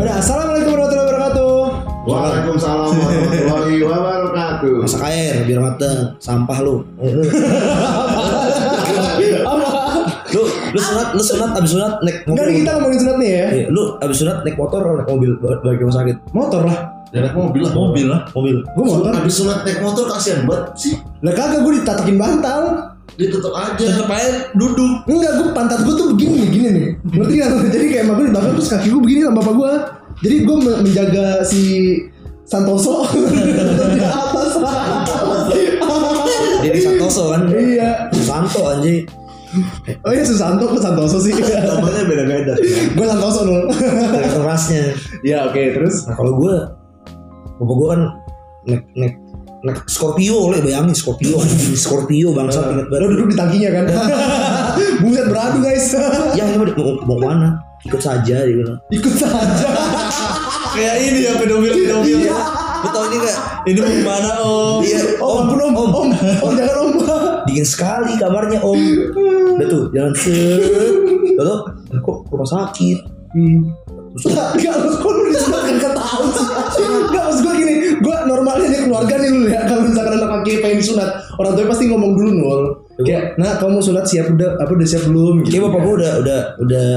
Udah, assalamualaikum warahmatullahi wabarakatuh. Waalaikumsalam warahmatullahi wabarakatuh. Masak air biar mateng. Sampah lu. lu lu sunat lu sunat abis sunat naik Enggak nih, kita ngomongin sunat nih ya. Iya, lu abis sunat naik motor atau naik mobil ke rumah sakit? Motor lah. Ya naik mobil lah. Mobil lah. Mobil. Gue motor. Abis sunat naik motor kasihan banget sih. Lah kagak gue ditatakin bantal. Dia tetap aja. Tetep aja duduk. Enggak, gue pantat gue tuh begini nih, gini nih. Ngerti gak? Jadi kayak emak gue di belakang terus kaki gue begini sama bapak gue. Jadi gue me- menjaga si Santoso di atas. Dia di Santoso kan? iya. Santo anjing. Oh iya Susanto ke Santoso sih. Namanya beda-beda. gue Santoso dulu. Tergantung rasnya. ya oke terus. Nah kalau gue, bapak gue kan naik naik naik Scorpio le bayangin Scorpio anjing Scorpio bangsa inget Lo banget. duduk di tangkinya kan. Buset beradu guys. Ya ini mau, mau ke mana? Ikut saja dia bilang. Ikut saja. Kayak ini ya pedofil pedofil. Iya. Tau ini gak? Ini mau ke mana om? Iya, Om, ampun om, om, om, om jangan om. dingin sekali kamarnya om udah tuh jalan set tuh kok rumah sakit Enggak, kok lu disunatkan ke tahu sih. Enggak, maksud gue gini Gue normalnya nih keluarga nih lu ya Kalau misalkan anak kaki pengen disunat Orang tuanya pasti ngomong dulu nol. Kayak, nah kamu sunat siap udah Apa udah siap belum? Kayak bapak gue udah udah udah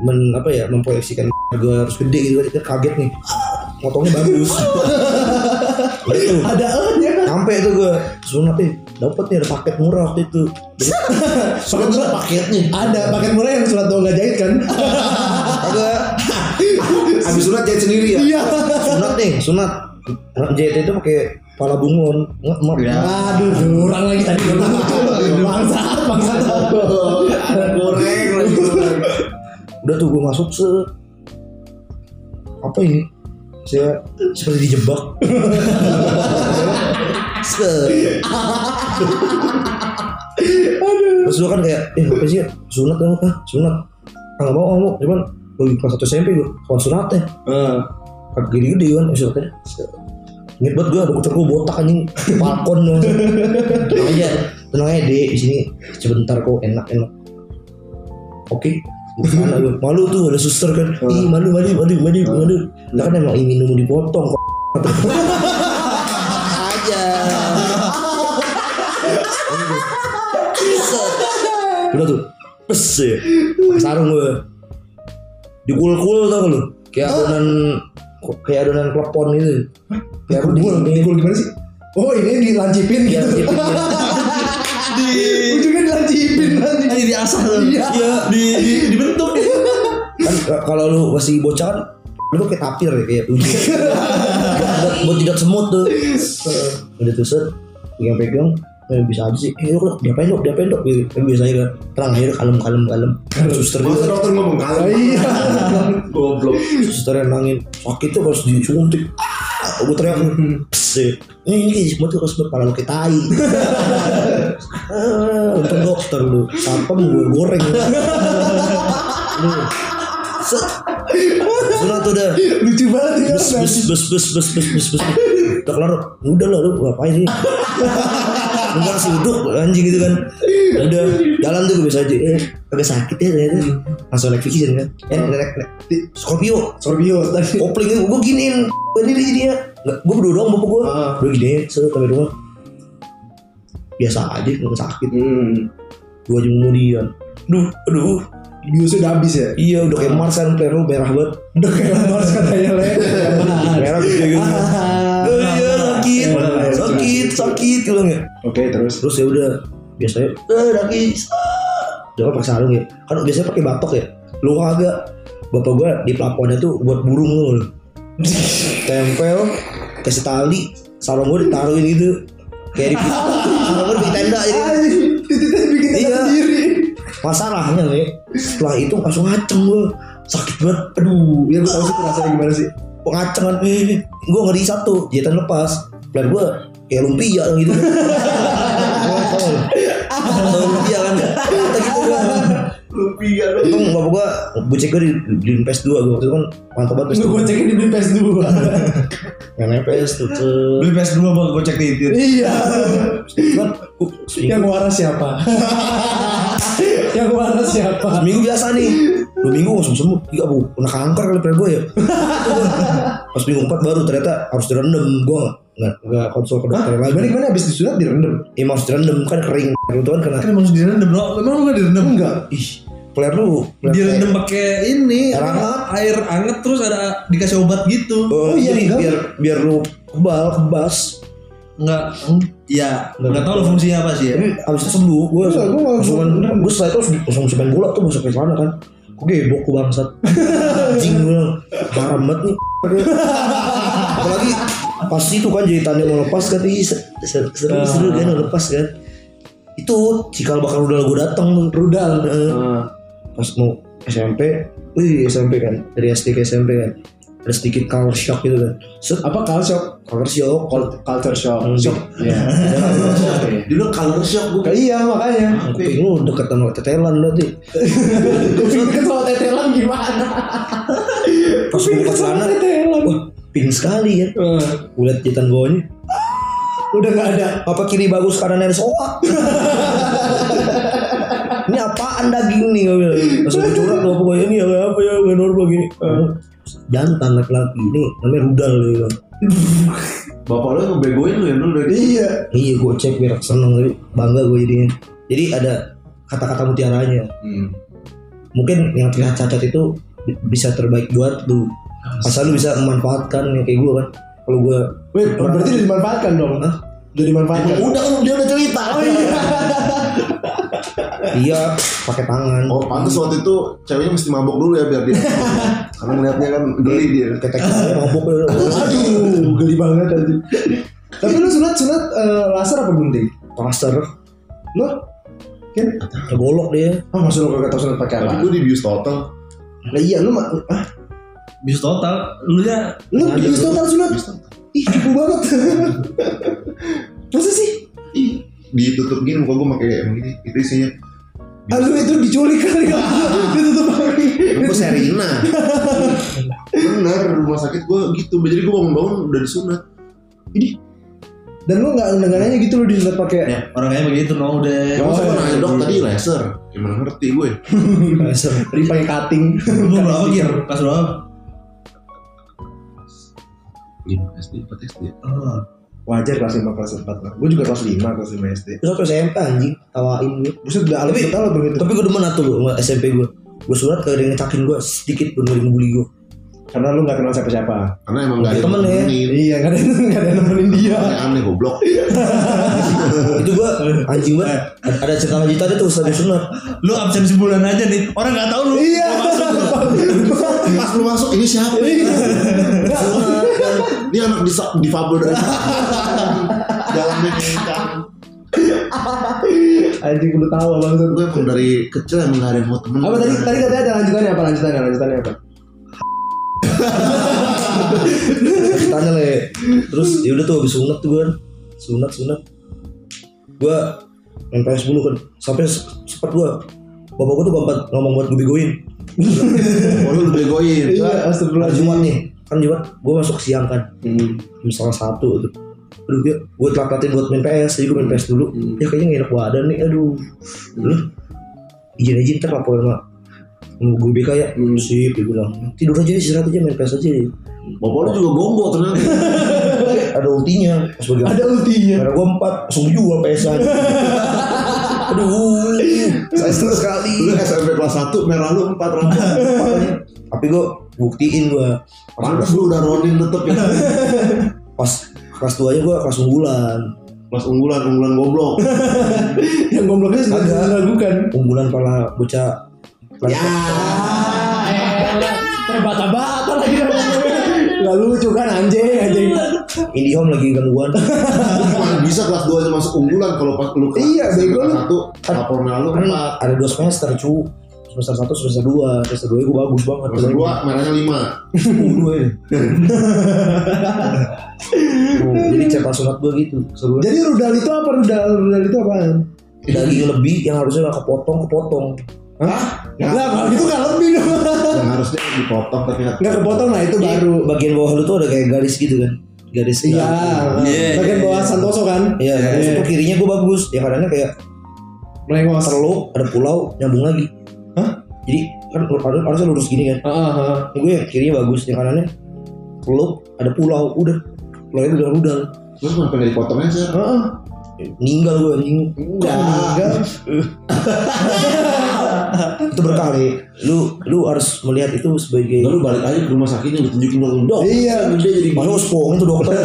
men apa ya memproyeksikan gue harus gede gitu. Dia kaget nih. Motornya bagus. Tuh Ada kan sampai tuh gue sunat nih. Dapat nih ada paket murah waktu itu. Murah. Paketnya. Ada paket murah yang sunat doang gak jahit kan agak Abis sunat jahit sendiri ya. Iya. Sunat nih sunat. JT itu pakai pala bunglon. Ngemak Aduh, kurang lagi tadi. Bangsat, bangsat. Goreng lagi. goreng. udah tuh gue masuk se apa ini? Saya seperti dijebak. Se terus gue kan kayak eh apa sih sunat ya apa? Sunat. Ah nggak mau nggak mau. Cuman gue kelas satu SMP gue kawan sunatnya kan gede gede kan sunatnya Ingat banget gue, dokter gue botak anjing. Falcon Tenang aja, tenang aja deh di sini sebentar kok enak enak. Oke, aduh, malu tuh ada suster kan, ih malu malu malu malu malu. Lah kan emang ingin mau dipotong kok. aja. Udah tuh, pes ya, pakai sarung gue. Dikul-kul tau gak lu? Kayak adonan kayak adonan klepon gitu. Kayak Dikul, di- dikul gimana sih? Oh ini dilancipin Iya, gitu gitu. Di Ujungnya dilancipin nanti Ini di tuh. Iya. Di, di dibentuk. kan k- kalau lu masih bocah kan lu kayak tapir ya kayak ujung buat, buat tidak semut tuh udah tuh set pegang-pegang eh, bisa aja sih. Eh lu diapain lu diapain lu gitu iya, iya, biasanya kan terang aja kalem kalem kalem. Suster masa dokter ngomong kalem? Oh, iya. Goblok. Suster yang nangin sakit tuh harus disuntik. Ah, gue teriak. Ya. Eh, sih ini semua tuh harus berpala lo tai. Ah, untung dokter lu. Sampem gue goreng. Sudah tuh udah Lucu banget ya Bus bus bus bus bus bus bus. Udah kelar Udah lah lu ngapain sih? Sih duduk anjing gitu kan. Udah jalan tuh gue biasa aja. Eh agak sakit ya ternyata. Langsung naik fiction kan. Eh naik naik Scorpio. Scorpio kopling gue giniin. Gue ini dia. Nggak gue berdua doang bapak gue udah giniin set sampai rumah biasa aja nggak sakit. Hmm. Dua jam kemudian. Duh aduh. Biusnya udah habis ya? Iya udah kayak Mars kan player lu merah banget. Udah kayak Mars katanya le? Merah gitu. Oh iya sakit, sakit, sakit gitu bilang ya. Oke terus Terus ya udah biasanya eh nangis. Jangan pakai sarung ya. Kan biasanya pakai batok ya. Lu kagak. Bapak gua di pelaponnya tuh buat burung lu. Tempel kasih tali sarung gua ditaruhin gitu. Kayak di sarung gua di tenda jadi. Anjing Titiknya bikin tenda Iya. sendiri Masalahnya nih setelah itu langsung ngaceng gua. Sakit banget. Aduh, Ya gue tau sih rasanya gimana sih kok ngaceng kan eh, gue ngeri satu jahitan lepas plan gue kayak lumpia kan gitu. Lumpia kan ya? kita gitu kan. Lumpia. Dong itu kan nggak gua gocek gue di di PS dua gue waktu itu kan mantap banget gue dua goceknya di PS dua yang PS tuh beli PS dua bang gocek di itu iya kan, yang waras siapa? Yang waras siapa? Seminggu biasa nih dua minggu langsung sembuh. Tiga bu. Kena kanker kali pada gue ya. Pas minggu empat baru ternyata harus direndam. Gue nggak nggak nggak konsul ke dokter lagi. Gimana gimana? Abis disunat direndam? Iya harus direndam. Kan kering. Gitu kan kena. Kan harus direndam. Lo. Emang lu gak direndam? Enggak. ih player lu. Direndam pakai ini Air hangat. air anget terus ada dikasih obat gitu. Oh, Oh, iya, enggak. biar biar lu kebal kebas. Enggak, ya enggak. tahu lo fungsinya apa sih ya. tapi abis itu sembuh gue nggak- langsung gue setelah itu langsung main bola tuh masuk ke sana kan. gue gebok ke bangsat? Anjing gue bilang, haram banget nih apalagi pas itu kan jahitannya mau lepas kan ih, se- se- seru seru kan mau lepas kan. Itu cikal bakal udah gue datang tuh. Rudal Eh, pas mau SMP wih SMP kan. Dari SD ke SMP kan ada sedikit culture shock gitu kan set Apa culture shock? culture shock Culture shock. Hmm. Shock. Iya. Bilang color shock gue. Iya makanya. kuping lu deket sama tetelan berarti Ketua tetelan gimana? pas gue buka celana Tetelan. wah pink sekali kan Eh, gue liat jahitan bawahnya Udah nggak ada. apa kiri bagus kanan ada soa ini apaan daging nih langsung curhat tuh pokoknya ini apa ya gak normal gini jantan laki-laki ini namanya rudal dia bilang Bapak lu ngebegoin lu ya dulu dari Iya. iya gue cek biar seneng tapi bangga gue jadinya jadi ada kata-kata mutiaranya Hmm. mungkin yang terlihat cacat itu bi- bisa terbaik buat lu asal lu bisa memanfaatkan yang kayak gue kan kalau gue Wait, berarti udah dimanfaatkan dong. Hah? Udah dimanfaatkan. Udah kan dia udah cerita. Oh iya. iya pakai tangan Oh pantas waktu itu ceweknya mesti mabok dulu ya biar dia Karena ngeliatnya kan geli dia ketek mabok. Aduh, geli banget tadi. Tapi lu sunat sunat eh, laser apa gunting? plaster Lo? Kan? golok dia Ah, maksud lu kagak tahu sunat pakai Tapi apa? gue di bius total Lah iya lu mah ah, Bis total, lu ya lu di total sunat. Ih, cukup banget. Masa sih? Ditutup gini muka gue pakai yang gini Itu isinya lu itu diculik kali ya. Ditutup lagi. Gue Serina Bener rumah sakit gue gitu Jadi gue bangun-bangun udah disunat Dan lu nggak nanya gitu lu disunat pakai ya orang kayak begitu no udah. Ya masa gue nanya dok tadi laser Gimana ngerti gue plaster tadi pakai cutting. Lu berapa gir? Kelas berapa? Lima SD, 4 SD Ah. Wajar kelas 5 kelas 4 lah. Gue juga kelas 5 kelas 5 SD. terus waktu SMP anjing tawain gue Buset udah alat Tapi- betul begitu. tapi gue demen atuh lu sama SMP gue gue surat kagak ada yang ngecakin gue sedikit pun gak ada yang ngebully gue Karena lu nggak kenal siapa-siapa. Karena emang gak ada Temen yang ya. Iya, nggak ada nggak ada yang nemenin dia. Aneh goblok itu gue anjing banget ada cerita lanjutannya tuh setelah sunat Lu absen sebulan aja nih. Orang nggak tahu lu. Iya. Pas lu masuk ini siapa kan Ini anak disa- difabel dari Jalannya kencang Anjing udah tahu banget. Gue emang dari kecil emang gak ada yang mau temen Apa tadi tadi katanya ada lanjutannya apa lanjutannya lanjutannya apa? tanya le. Terus ya udah tuh habis sunat tuh kan. Sunat sunat. Gue main PS dulu kan. Sampai se- sempat gue bapak gue tuh ngomong ngomong buat gue begoin. Oh lu begoin. Iya, hari astagfirullahaladzim. Jumat nih kan Jumat gue masuk siang kan. Hmm. setengah satu tuh. Aduh dia gue telat latihan buat main PS jadi gue main PS dulu. Ya kayaknya gak enak badan nih aduh. Lu izin izin ntar lapor sama gue BK ya. Sip dia bilang. Tidur aja istirahat aja main PS aja nih Bapak lu juga gombo ternyata ada ultinya. Ada ultinya. Karena gue empat langsung jual PS aja. Aduh. Saya sekali. Lu SMP kelas 1 merah lu 4 rambut tapi gue buktiin gue Pantes lu udah Ronin tetep ya. Pas kelas 2 nya gue kelas unggulan. Kelas unggulan, unggulan goblok. Yang gobloknya sudah diragukan. unggulan para bocah. Ya, terbata-bata lagi. Gak lucu kan anjing anjing. Indihome lagi gangguan. Bisa kelas 2 aja masuk unggulan Kalau pas lu kelas Iya, bego lu. kelas 1 Lapor merah lu kan 4 ada dua semester cu semester satu semester dua semester dua gue bagus banget Kelas 2 merahnya 5 dua ya Oh, jadi cepat sunat gue gitu seru Jadi rudal itu apa rudal? Rudal itu apaan? daging lebih yang harusnya nggak kepotong kepotong Hah? Lah, kalau gitu gak lebih dong. Yang harusnya dipotong tapi nggak Gak kepotong lah itu baru. bagian bawah lu tuh ada kayak garis gitu kan garis Iya, Iya, bagian iya, bawah iya. Santoso kan? Iya, Iya. itu kirinya gue bagus. Ya kadangnya kayak Melengos. terlalu ada pulau nyambung lagi. Jadi kan harus- harusnya lurus gini kan Heeh, heeh. Ini gue yang kirinya bagus yang kanannya peluk ada pulau udah pulau itu udah rudal Terus kenapa nggak dipotongnya sih? Heeh. meninggal gue anjing Enggak, enggak. itu berkali lu lu harus melihat itu sebagai Lalu balik aja ke rumah sakitnya lu tunjukin dong dok. Iya. Dia jadi Masuk spong itu dokter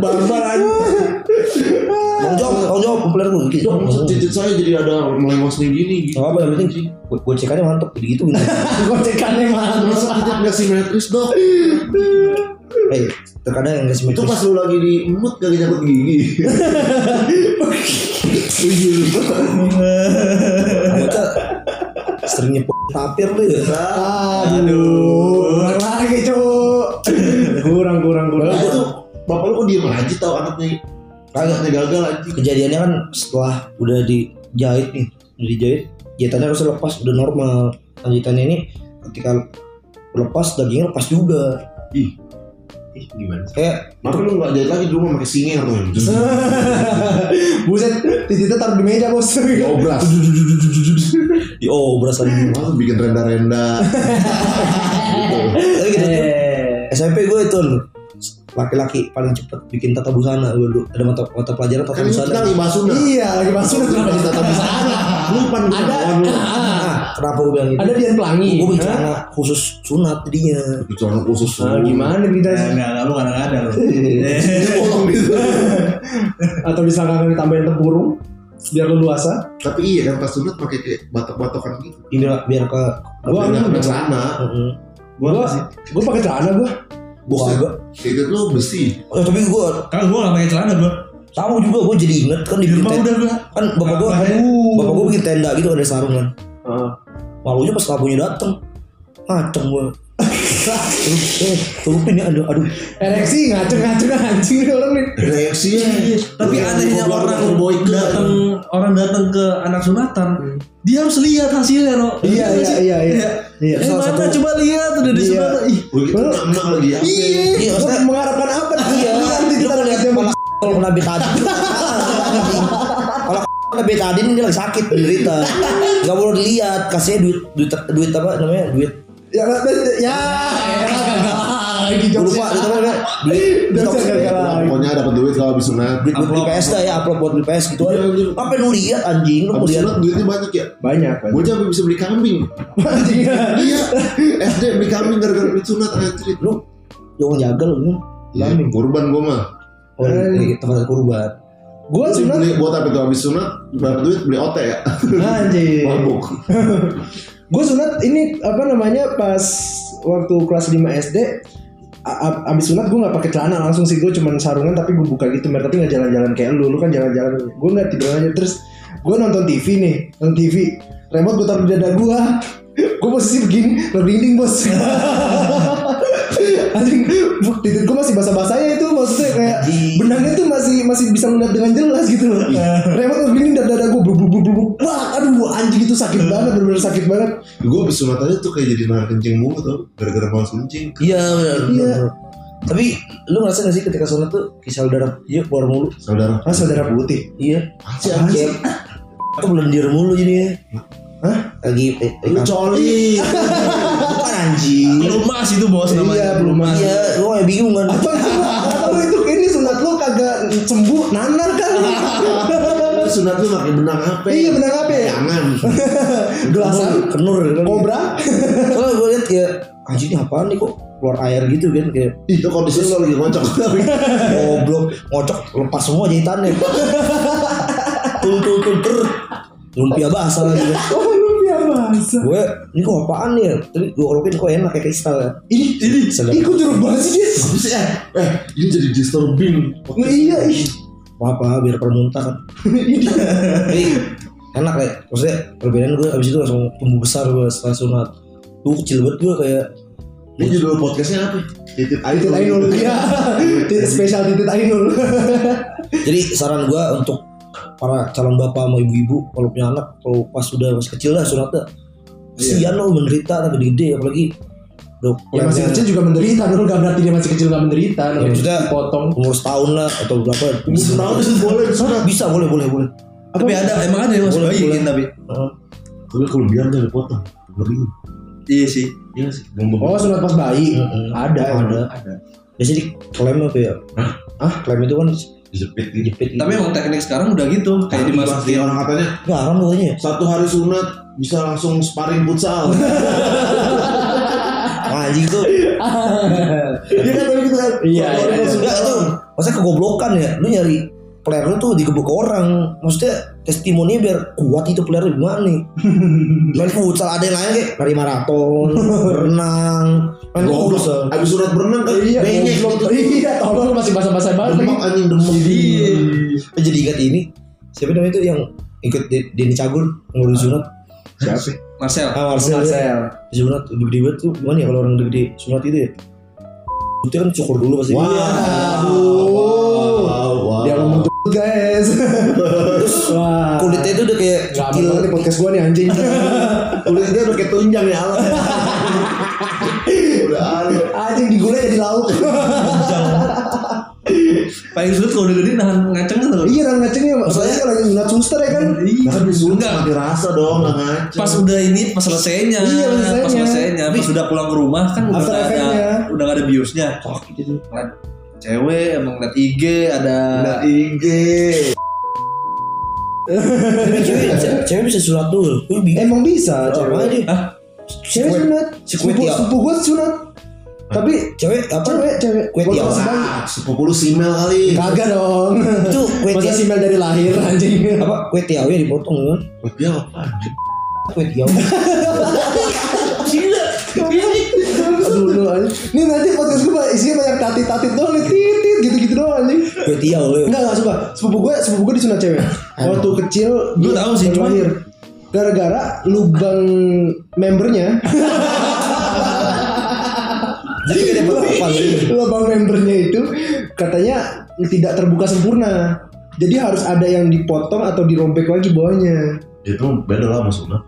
Barbar aja. Tanggung jawab, tanggung jawab populer gue gitu cicit saya jadi ada melengos nih gini gitu. Apa yang penting aja mantep gitu gitu Gocekannya mana? Masa cicit nggak simetris dok? Eh terkadang yang gak Itu simetris pas lu lagi di emut gak nyangkut gigi. Anggota seringnya p- tapir lu ya Aduh. Lagi, Cuk. Kurang, kurang, kurang. Itu bapak lu kok diem aja tau anaknya Kagak gagal aja. kejadiannya kan setelah udah dijahit nih udah dijahit jahitannya harusnya lepas udah normal lanjutannya ini ketika lepas dagingnya lepas juga Ih, ih gimana? sih? kayak Makanya lu nggak jahit lagi di rumah pakai singer tuh. Buset, titiknya taruh di meja, Bos. Obras. di oh berasa di Lalu bikin renda-renda. gitu. tapi gitu Eh. SMP gue itu laki-laki paling cepet bikin tata busana gue dulu ada mata mata pelajaran tata Kan kita busana lagi bahas sunat. Iya, lagi masuk kenapa di tata busana? Lupa nih Ada, lu. nah kenapa gue bilang gitu ada Dian Pelangi. gue celana khusus sunat jadinya Bicara khusus. Nah, gimana kita Enggak, enggak, lu enggak ada lu. Gitu. atau bisa nggak ditambahin tempurung biar leluasa? Tapi iya kan pas sunat pakai kayak batok-batokan gitu. ini biar, biar ke Gua nggak celana. Heeh. Gua gua pakai celana gua. gue gitu lu besi. oh, tapi gue Kan gua enggak pakai celana gua. tahu juga gue jadi inget kan Di rumah tenda udah gua. kan bapak gue ya? bapak gue bikin tenda gitu ada sarung kan Heeh. malunya pas tamunya dateng ngaceng gue terus eh tulupin ya aduh aduh Ereksi ngaceng-ngaceng anjing nih orang nih. Reaksinya. Tapi anehnya orang boy datang orang datang ke anak sunatan, dia harus lihat hasilnya no. Iya, iya, iya, iya. Iya, Eh salah mana? satu- coba lihat udah di Iya. sunatan. Ih, Begitu enak lagi ya. Iya, Iya, mengharapkan apa? iya. Nanti kita lihat kepala kalau kena betadin kalau kena betadin dia lagi sakit menderita nggak boleh dilihat kasihnya duit duit duit apa namanya? Duit. Ya ya lagi gue jokes lupa ya, namanya? Pokoknya dapat duit kalau habis sunat. duit buat beli PS dah ya upload buat beli PS gitu aja Iya, iya. apa lu lihat anjing lu lihat sunat duitnya banyak ya. banyak Gue sampai bisa beli kambing. anjing Iya. SD beli kambing gara-gara duit sunat anjir. lu jangan jaga lu. Iya, kurban gue mah. oh ini tempat kurban gua Beli, sunat beli buat apa itu habis sunat berapa duit beli OT ya? anjing Mabuk. gue sunat ini apa namanya pas waktu kelas 5 SD abis sunat gue nggak pakai celana langsung sih. Gue cuman sarungan tapi gue buka gitu mer. Tapi nggak jalan-jalan kayak lu. Lu kan jalan-jalan. Gue nggak tidur aja terus gue nonton TV nih. Nonton TV remote gue taruh di dada gue gue posisi begini merinding bos. Anjing titik gue masih basah-basahnya itu maksudnya kayak benangnya tuh masih masih bisa melihat dengan jelas gitu loh remote begini dada dada gue blub blub wah aduh anjing itu sakit banget bener-bener sakit banget Gue sunat aja tuh kayak jadi nahan kencing mulu tau. Gara-gara malas kencing. iya Iya. tapi lu ngerasa gak sih ketika sunat tuh kisah darah iya keluar mulu Saudara. ah saudara putih iya Anjir Kayak anjir. aku belendir mulu jadinya Hah? lagi eh, eh, Lu coli. mas itu bos iya namanya. belum masuk iya lu kayak bingung kan? Apa itu? Ini sunat lu kagak sembuh nanar kan? Sunat lu pakai benang apa? iya benang apa? Ya Jangan. gelasan kenur kobra. Soalnya gue liat kayak anjing ini apaan nih kok keluar air gitu kan kayak Itu kondisi lu lagi ngocok. goblok ngocok lepas semua jahitannya. Tul tul tul ter lumpia basah lagi gue ini kok apaan nih? Ya tapi gue olokin kok enak kayak kristal ya? Ini ini sedap. Ih, kok jorok banget sih dia. Apa sih eh? Eh, ini jadi disturbing. Nah, iya ih. Apa biar permuntah. Kan tapi enak ya? Maksudnya perbedaan gue abis itu langsung tumbuh besar gue setelah sunat. Gue kecil banget gue kayak Ini judul podcastnya apa? Titit Titit Ainul iya. Titit- spesial titit Ainul. Jadi saran gue untuk para calon bapak sama ibu-ibu kalau punya anak kalau pas sudah masih kecil lah sunatnya kesian lo menderita tapi gede apalagi udah ya masih kecil juga menderita dulu gak berarti dia masih kecil gak menderita Ya, maksudnya potong umur setahun lah atau berapa Umur tahun itu boleh bisa boleh boleh boleh Tapi ada emang ada yang masuk Boleh, bayi boleh. kan tapi. Heeh. Tapi kelebihan tuh dipotong. Ngeri. Iya sih. Iya sih. Oh sunat pas bayi. Ada. Ada. Ada. Biasanya di klaim apa ya? Ah, klaim itu kan Dijepit gitu. jepit gitu. Tapi emang teknik sekarang udah gitu, kayak dimasukin. orang katanya Nggak haram pokoknya. satu hari sunat bisa langsung sparring futsal. Anjing tuh. Iya kan tapi gitu kan. Iya, hari iya, Enggak tuh. Masa kegoblokan ya? Lu nyari player lu tuh digebuk orang. Maksudnya testimoni biar kuat itu player lu gimana nih? Main futsal ada yang lain kayak lari maraton, berenang, main futsal. Abis sunat berenang kan Iya, benyek gitu. Iya, tolong masih basah-basah banget. Demak anjing demak. Iya. Jadi ingat ini. Siapa namanya itu yang ikut De- Denny Cagur ngurus sunat? Siapa? Marcel. Ah, Marcel. Marcel. Sunat gede banget tuh. Gimana ya kalau orang gede sunat itu ya? Itu kan cukur dulu pasti. Wah. Aduh. Wow, wow. Dia ngomong tuh guys. Wah. Kulitnya itu udah kayak Gak apa-apa nih podcast gua nih anjing. Kulit dia udah kayak tunjang ya Allah. udah Allah. anjing digulai jadi lauk. Paling sulit kalau udah gede nahan ngacengnya tuh. iya, orang ngacengnya. Soalnya kalau lagi sunat suster ya kan. Iya. Nah, sunat Enggak. mati rasa dong nggak ngaca. Pas udah ini pas selesainya, Iya, pas selesainya. pas selesainya, pas udah pulang ke rumah kan udah nggak ada, udah gak ada biusnya. Sakit itu. Ngeliat cewek, emang ngeliat IG ada. Udah IG. Tapi cewek, cewek bisa sunat dulu. Gue. Emang bisa cewek. Hah? Cewek sunat. Sepupu gua sunat. Tapi Cewek apa? cewek cewek. Kue tiaw. sepupu lu simel kali. Kagak dong. Itu kue Masa tiaw. simel dari lahir anjing. Apa kue tiaw ya dipotong kan? Wah, dia apa? anjing? Kue tiaw. Aduh lu anjing. Nih nanti podcast gue isinya banyak tatit-tatit doang nih. Titit gitu-gitu doang anjing. Kue tiaw ya. Enggak enggak suka. Sepupu gue sepupu gue disunat cewek. Waktu kecil Gua tahu sih, lahir. Gara-gara lubang membernya Jadi gak dapat apa gitu. lubang membernya itu katanya tidak terbuka sempurna. Jadi harus ada yang dipotong atau dirobek lagi bawahnya. Itu beda lah sama sunat.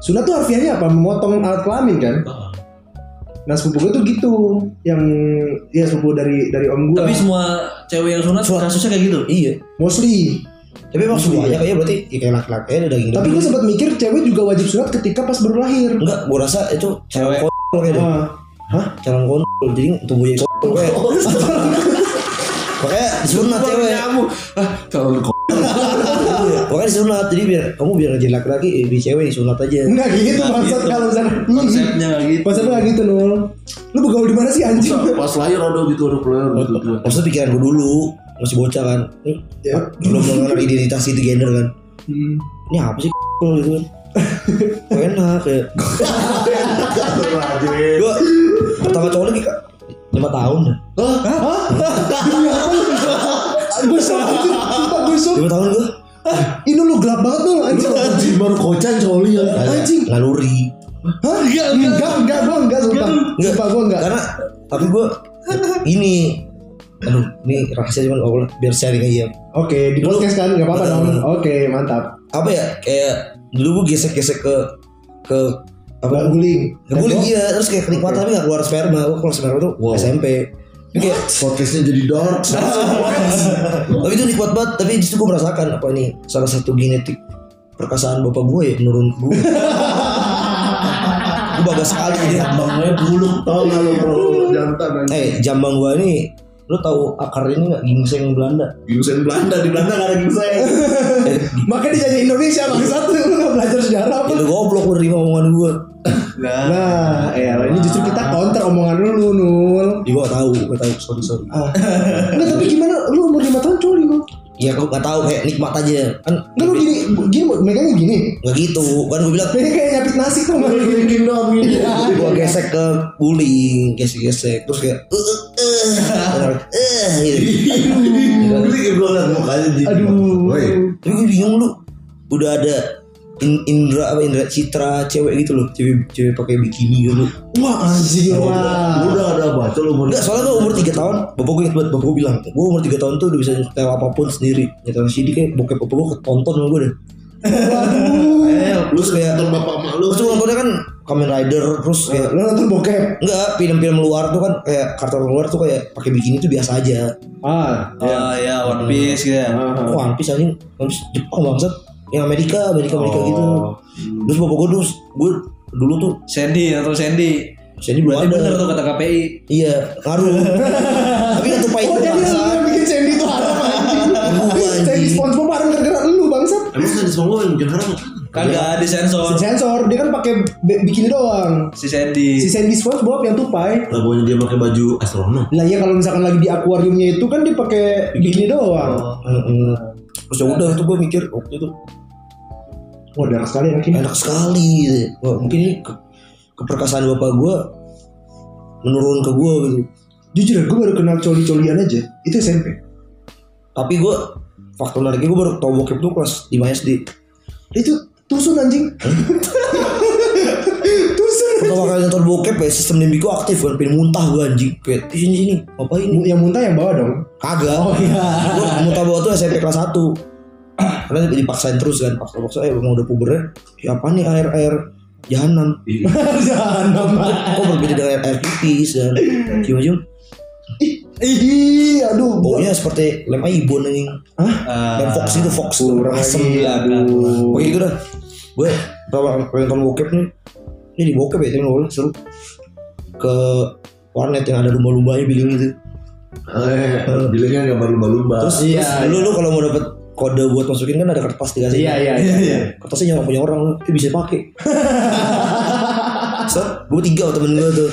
Sunat tuh harfiahnya apa? Memotong alat kelamin kan? Nah sepupu gue tuh gitu, yang ya sepupu dari dari om gue. Tapi semua cewek yang sunat kasusnya kayak gitu. Iya. mostly. Tapi emang semuanya kayaknya berarti ya kayak laki-laki udah daging Tapi gue sempat mikir cewek juga wajib sunat ketika pas baru lahir. Enggak, gua rasa itu Cewek. kontol kayaknya. Hah? Calon kontol. Jadi tumbuhnya kontol kayak. Makanya disunat cewek. Ah, kalau lu Iya, Makanya disunat. Jadi biar kamu biar jadi laki-laki, eh, di cewek disunat aja. Enggak gitu maksud gitu. kalau misalnya Konsepnya nggak gitu. Konsepnya nggak gitu nul. Lu bergaul di mana sih anjing? pas lahir ada gitu ada player gitu. Maksudnya pikiran gue dulu masih bocah kan. Ini Ya. belum mengenal identitas itu gender kan. Hmm. Ini apa sih gitu kan. Enak ya. Gue pertama cowok lagi kak lima tahun dah. Gue shock anjing. Sumpah gue shock. Lima tahun gue Ini lu gelap banget nul anjing. Anjing baru kocan coli ya. Anjing. naluri. Hah? Enggak, enggak, enggak, gue enggak, sumpah. Sumpah gue enggak. Karena tapi gue ini aduh ini rahasia cuman oh, biar sharing aja Oke, di podcast kan enggak apa-apa dong. Oke, mantap. apa ya kayak dulu gue gesek-gesek ke ke apa? Guling. Ngeguling iya. Terus kayak kenikmatan tapi gak keluar sperma. Gue keluar sperma tuh Wow. SMP kayak Podcastnya jadi dark. tapi itu nikmat banget. Tapi di situ gue merasakan apa ini salah satu genetik perkasaan bapak gue ya menurun gue gue bangga sekali. Dia Bangnya buluk tau gak bro? Jantan eh jambang gue ini lu tahu akar ini nggak ginseng Belanda Ginseng Belanda di Belanda gak ada ginseng. eh, Makanya dijajah Indonesia bangsat lu enggak belajar sejarah apa? itu goblok lu nerima omongan gue Nah, ya ini justru kita counter omongan lu Nul. ya, gue gak tahu gue tahu sorry sorry Ah. Enggak, tapi gimana lu umur 5 tahun coli lu? ya gue gak tahu kayak nikmat aja kan Enggak lu gini, gini megangnya gini. nggak gitu kan gue bilang Megangnya kayak nyapit nasi tuh gini gini doang gini. gue gesek ke guling gesek gesek terus kayak eh eh gitu Ini gue liat mukanya di. Aduh. Woi. tapi gue bingung lu udah ada in- indra apa indra citra cewek gitu loh cewek cewek pakai bikini gitu Wah anjing Lu wah. udah ada baca lu umur. Enggak, soalnya gue umur 3 tahun, bapak gue inget banget, bapak gue bilang, gue umur 3 tahun tuh udah bisa nyetel apa pun sendiri. Nyetel CD kayak bokep bapak gue ketonton sama gue deh. Waduh. Eh, Lu terus kayak, nonton bapak mak lu. terus nontonnya kan Kamen Rider, terus kayak, Lu nonton bokep? enggak, film-film luar tuh kan kayak kartun luar tuh kayak pakai bikini tuh biasa aja. Ah, Oh ya One Piece gitu ya. Ah. Oh, One Piece anjing, One Piece Jepang bangsat. yang Amerika Amerika Amerika Oh. gitu terus bapak gue dulu gue dulu tuh Sandy atau Sandy. Sandy belum Berarti ada bener tuh kata KPI. iya ngaruh tapi itu tupai Oh jadi lu Emang di semua yang bikin haram? Kagak di sensor. Si sensor dia kan pakai bikini doang. Si Sandy. Si Sandy SpongeBob yang tupai. Lah pokoknya dia pakai baju astronot. Lah ya kalau misalkan lagi di akuariumnya itu kan dia pakai bikini doang. Heeh. terus ya udah itu gue mikir waktu itu Wah darah sekali anaknya. enak sekali. Wah, mungkin ini ke, keperkasaan bapak gue menurun ke gue gitu Jujur ya, gue baru kenal coli-colian aja. Itu SMP. tapi gue faktor menariknya gue baru tau bokep tuh kelas 5 SD Itu tusun anjing. tusun. pertama kali nonton bokep ya sistem limbiku aktif kan pengen muntah gue anjing. Kayak "Ih, sini sini ngapain? Mu- Yang muntah yang bawah dong. kagak. Oh iya. gue muntah bawa tuh SMP kelas 1 karena dipaksain terus kan paksa paksa eh mau udah pubernya ya? Apa nih air air jahanam. Jangan kok berbeda dengan air, air pipis dan cium cium Ih, aduh. baunya seperti lem ibon anjing. Ah, lem fox itu fox Kurang asem. Pokoknya gitu dah. Gue pertama nonton bokep nih. Ini di bokep ya boleh seru. Ke warnet yang ada lumba-lumbanya bilang gitu Eh, bilangnya gambar lumba-lumba. terus, Iya, terus dulu lu kalau mau dapet kode buat masukin kan ada kertas dikasih. Iya, iya, iya. iya. kertasnya nyawa punya orang eh bisa pakai so gue tiga temen gue tuh.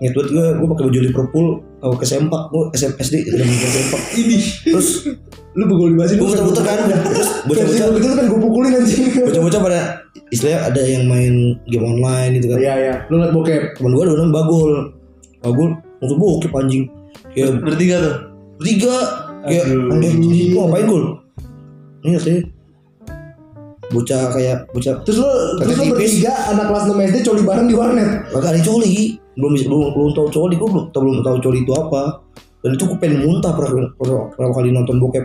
Buat gue, gue pakai baju Liverpool, kalau ke sempak, gue SMP SD, udah ke sempak. Ini. Terus Lu begol di gue muter-muter kan, terus Bocah-bocah itu kan gue pukulin anjing. bocah-bocah pada istilahnya ada yang main game online gitu kan. Iya, iya. Lu liat bokep. Temen gue ada orang bagol, bagol untuk bokep anjing. Kayak Bertiga tuh. bertiga, Aduh. eh gua ngapain gol? Ini katanya bocah kayak bocah Terus lu terus tipis. bertiga anak kelas 6 SD coli bareng di warnet. Gak ada coli. Belum bisa belum belum tahu coli. Gue belum tahu belum tahu coli itu apa. Dan itu gue pengen muntah pernah pernah, kali nonton bokep.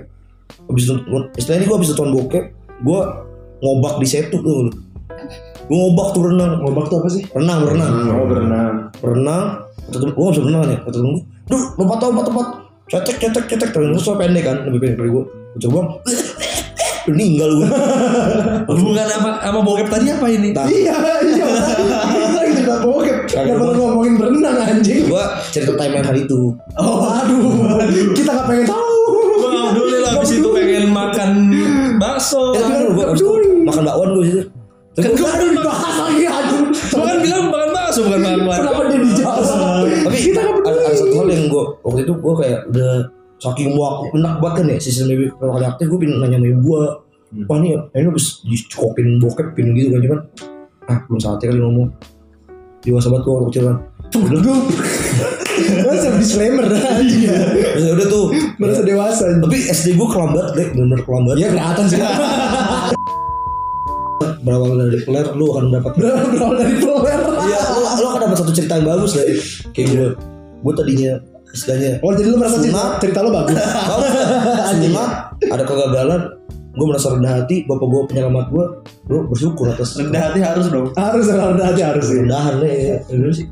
Habis nonton istilahnya gue habis nonton bokep gue ngobak di setu tuh. Gue ngobak tuh renang. Ngobak tuh apa sih? renang renang. Oh, berenang. renang kata temen gue gak bisa berenang nih. Kata temen gue duh lompat lompat lompat. Cetek cetek cetek. Temen gue pendek kan lebih pendek dari gue gue coba meninggal gue Hubungan apa sama bokep tadi apa ini? Nah, Iya, iya. Kita cerita bokep. Kenapa lu ngomongin berenang anjing? gue cerita timeline hari itu Oh, aduh. Kita gak pengen tahu. Gue gak peduli lah abis itu pengen makan bakso. Ya, tapi kan gue Nggak makan bakwan gue situ. Kan gue Aduh, dibahas lagi aduh. Gue kan bilang makan bakso bukan makan Kenapa dia dijawab? Tapi kita gak ada, peduli. ada satu hal yang gue waktu itu gue kayak udah saking muak enak banget kan ya sistem baby pertama kali aktif gue pengen nanya sama ibu gue wah nih ini habis dicokokin bokep pin gitu kan cuman ah belum saatnya kali ngomong. Dewasa banget gue waktu kecil kan. Udah. Aduh. Masa disclaimer dah. Anjing ya. Ya udah tuh. Merasa dewasa tapi SD gue kelambat deh bener-bener kelambat Iya kelihatan sih. berawal dari peler lu akan mendapat Berawal dari peler. Iya, lu, lu akan dapat satu cerita yang bagus lah. Kayak gue, gue tadinya istilahnya Oh jadi lu merasa cerita, Sunat. cerita lu bagus. Sunat, ada kegagalan, gue merasa rendah hati, bapak gue penyelamat gue, gue bersyukur atas Rendah hati harus dong. harus rendah hati harus sih. rendahan deh ya.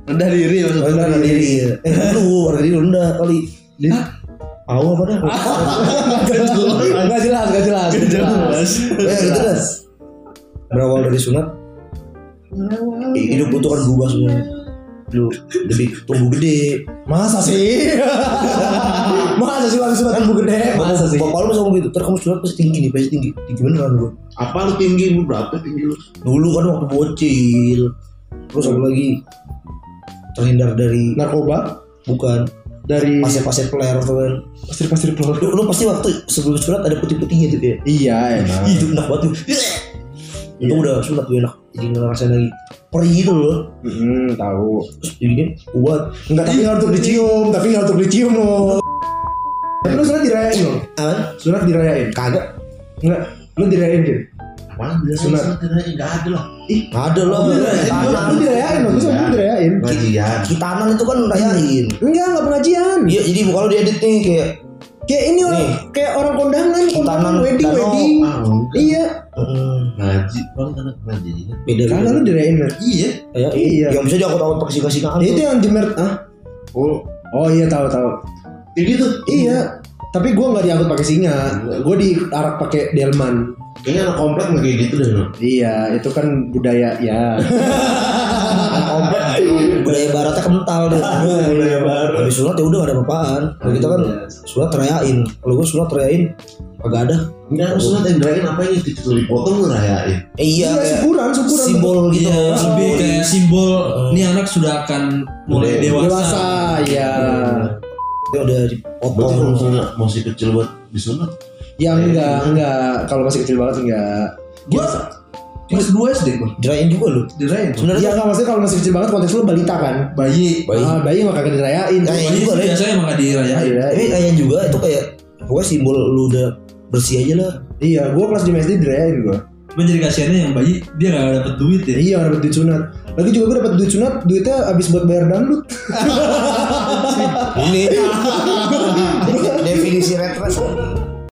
Rendah diri maksudnya. Rendah diri ya. Eh, lu harga diri rendah kali. Tahu apa dah? Gak jelas, gak jelas. Gak jelas. Eh, gitu dah. Berawal dari sunat, hidup itu kan berubah semuanya. Lu lebih tumbuh gede. Masa sih? Masa sih langsung bu gede? Masa sih? Bapak lu sama gitu, terus kamu sunat pasti tinggi nih, pasti tinggi. Tinggi beneran gue. Apa lu tinggi lu berapa tinggi lu? dulu kan waktu bocil terus apa lagi terhindar dari Narkoba bukan dari pasir-pasir peler tuh kan pasir-pasir peluru. lu, lu pasti waktu sebelum sunat ada putih-putihnya tuh kayak Iya emang. Ih, itu enak banget tuh itu udah sunat tuh enak jadi ngerasain lagi perih gitu loh Hmm, tahu. terus jadinya kuat Enggak, tapi nggak untuk dicium, tapi nggak untuk dicium loh. Tapi lu sunat dirayain loh. aman Sunat dirayain. kagak Enggak, lu dirayain gitu. Apaan Sunat. Enggak ada lah. nggak ada loh Lu dirayain loh, sama lu dirayain. Pengajian. kitanan itu kan rayain Enggak, enggak pengajian. iya jadi kalau diedit nih kayak Kayak ini orang, kayak orang kondangan, kondangan wedding, wedding. Ah. Iya. Mm, Ngaji. Paling anak ngaji. beda Karena lu dirayain kan? Iya. ya, Iya. yang bisa diangkut-angkut pakai singa-singaan Itu yang di mer ah? Oh, Oh iya tahu tahu. kayak gitu. Iya. Tapi gue nggak diangkut pakai singa. Gue diarak pakai delman. Kayaknya anak komplek nggak kayak gitu deh. Iya, itu kan budaya ya. budaya baratnya kental deh. Budaya barat habis sunat ya udah gak ada apa-apaan kita kan sunat rayain kalau gue sunat rayain agak ada. Enggak harus sunat yang dirayain apa ini titik lu dipotong lu rayain. eh, iya Iya, syukuran, syukuran. simbol gitu. Iya, lebih kayak simbol ini anak sudah akan mulai Udah dewasa. Dewasa, ya. ya udah Berarti kalau dipotong misalnya masih kecil buat disunat, Ya enggak, enggak. Kalau masih kecil banget enggak. Gua kelas 2 SD gua. dirayain juga lu Dirayain. sebenarnya Iya enggak maksudnya kalau masih kecil banget konteks lu balita kan. Bayi. Bayi. Ah, bayi mah kagak dirayain. Bayi juga lah. biasanya emang gak dirayain. Iya, tapi rayain juga itu kayak pokoknya simbol lu udah bersih aja lah iya, gua kelas 5 SD dirayain gua. Cuma jadi kasihannya yang bayi dia gak dapet duit ya. Iya, gak dapet duit sunat. Lagi juga gua dapet duit sunat, duitnya habis buat bayar dangdut. ini definisi retret